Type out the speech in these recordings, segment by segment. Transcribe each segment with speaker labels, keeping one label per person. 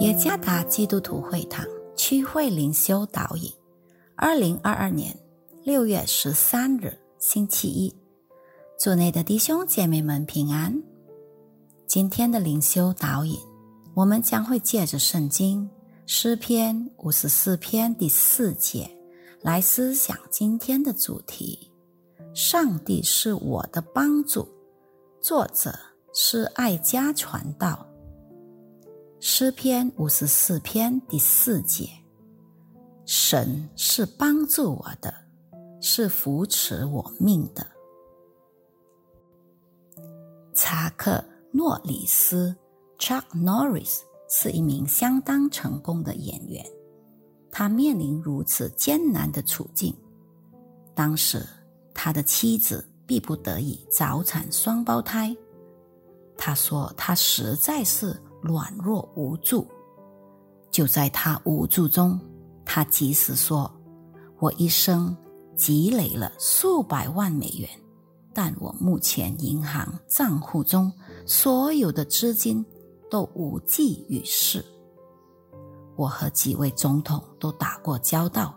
Speaker 1: 耶加达基督徒会堂区会灵修导引，二零二二年六月十三日星期一，主内的弟兄姐妹们平安。今天的灵修导引，我们将会借着圣经诗篇五十四篇第四节来思想今天的主题：上帝是我的帮助。作者是爱家传道。诗篇五十四篇第四节：神是帮助我的，是扶持我命的。查克·诺里斯 （Chuck Norris） 是一名相当成功的演员。他面临如此艰难的处境，当时他的妻子逼不得已早产双胞胎。他说：“他实在是……”软弱无助，就在他无助中，他及时说：“我一生积累了数百万美元，但我目前银行账户中所有的资金都无济于事。我和几位总统都打过交道，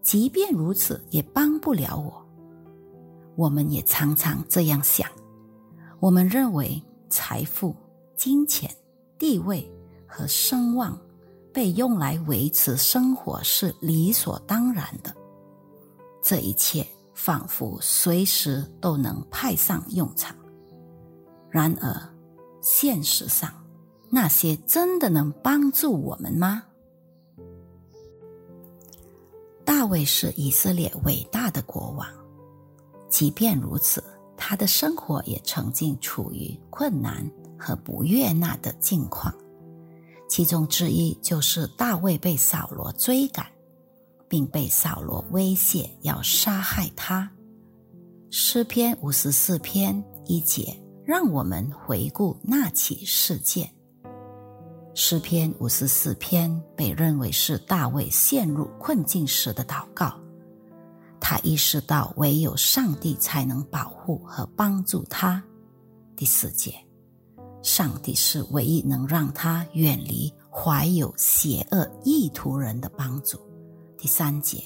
Speaker 1: 即便如此，也帮不了我。我们也常常这样想，我们认为财富、金钱。”地位和声望被用来维持生活是理所当然的，这一切仿佛随时都能派上用场。然而，现实上，那些真的能帮助我们吗？大卫是以色列伟大的国王，即便如此，他的生活也曾经处于困难。和不悦纳的境况，其中之一就是大卫被扫罗追赶，并被扫罗威胁要杀害他。诗篇五十四篇一节，让我们回顾那起事件。诗篇五十四篇被认为是大卫陷入困境时的祷告，他意识到唯有上帝才能保护和帮助他。第四节。上帝是唯一能让他远离怀有邪恶意图人的帮助。第三节，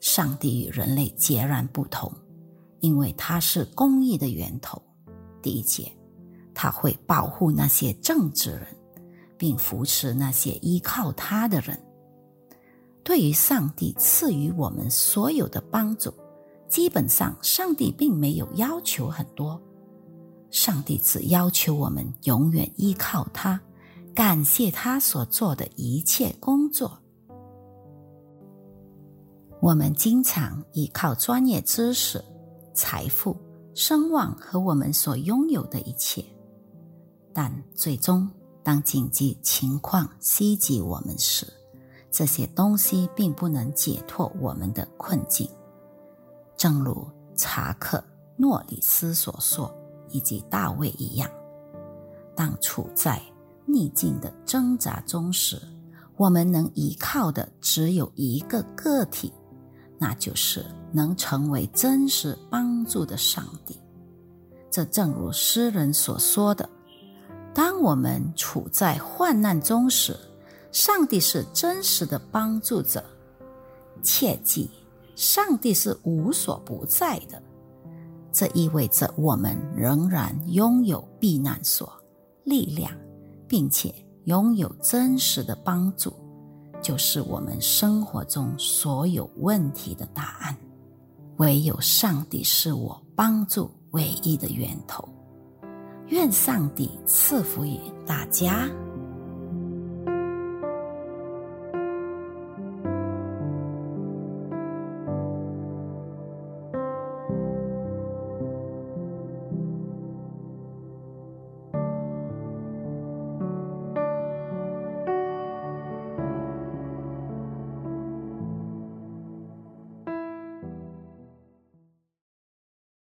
Speaker 1: 上帝与人类截然不同，因为他是公义的源头。第一节，他会保护那些正直人，并扶持那些依靠他的人。对于上帝赐予我们所有的帮助，基本上上帝并没有要求很多。上帝只要求我们永远依靠他，感谢他所做的一切工作。我们经常依靠专业知识、财富、声望和我们所拥有的一切，但最终当紧急情况袭击我们时，这些东西并不能解脱我们的困境。正如查克·诺里斯所说。以及大卫一样，当处在逆境的挣扎中时，我们能依靠的只有一个个体，那就是能成为真实帮助的上帝。这正如诗人所说的：“当我们处在患难中时，上帝是真实的帮助者。切记，上帝是无所不在的。”这意味着我们仍然拥有避难所、力量，并且拥有真实的帮助，就是我们生活中所有问题的答案。唯有上帝是我帮助唯一的源头。愿上帝赐福于大家。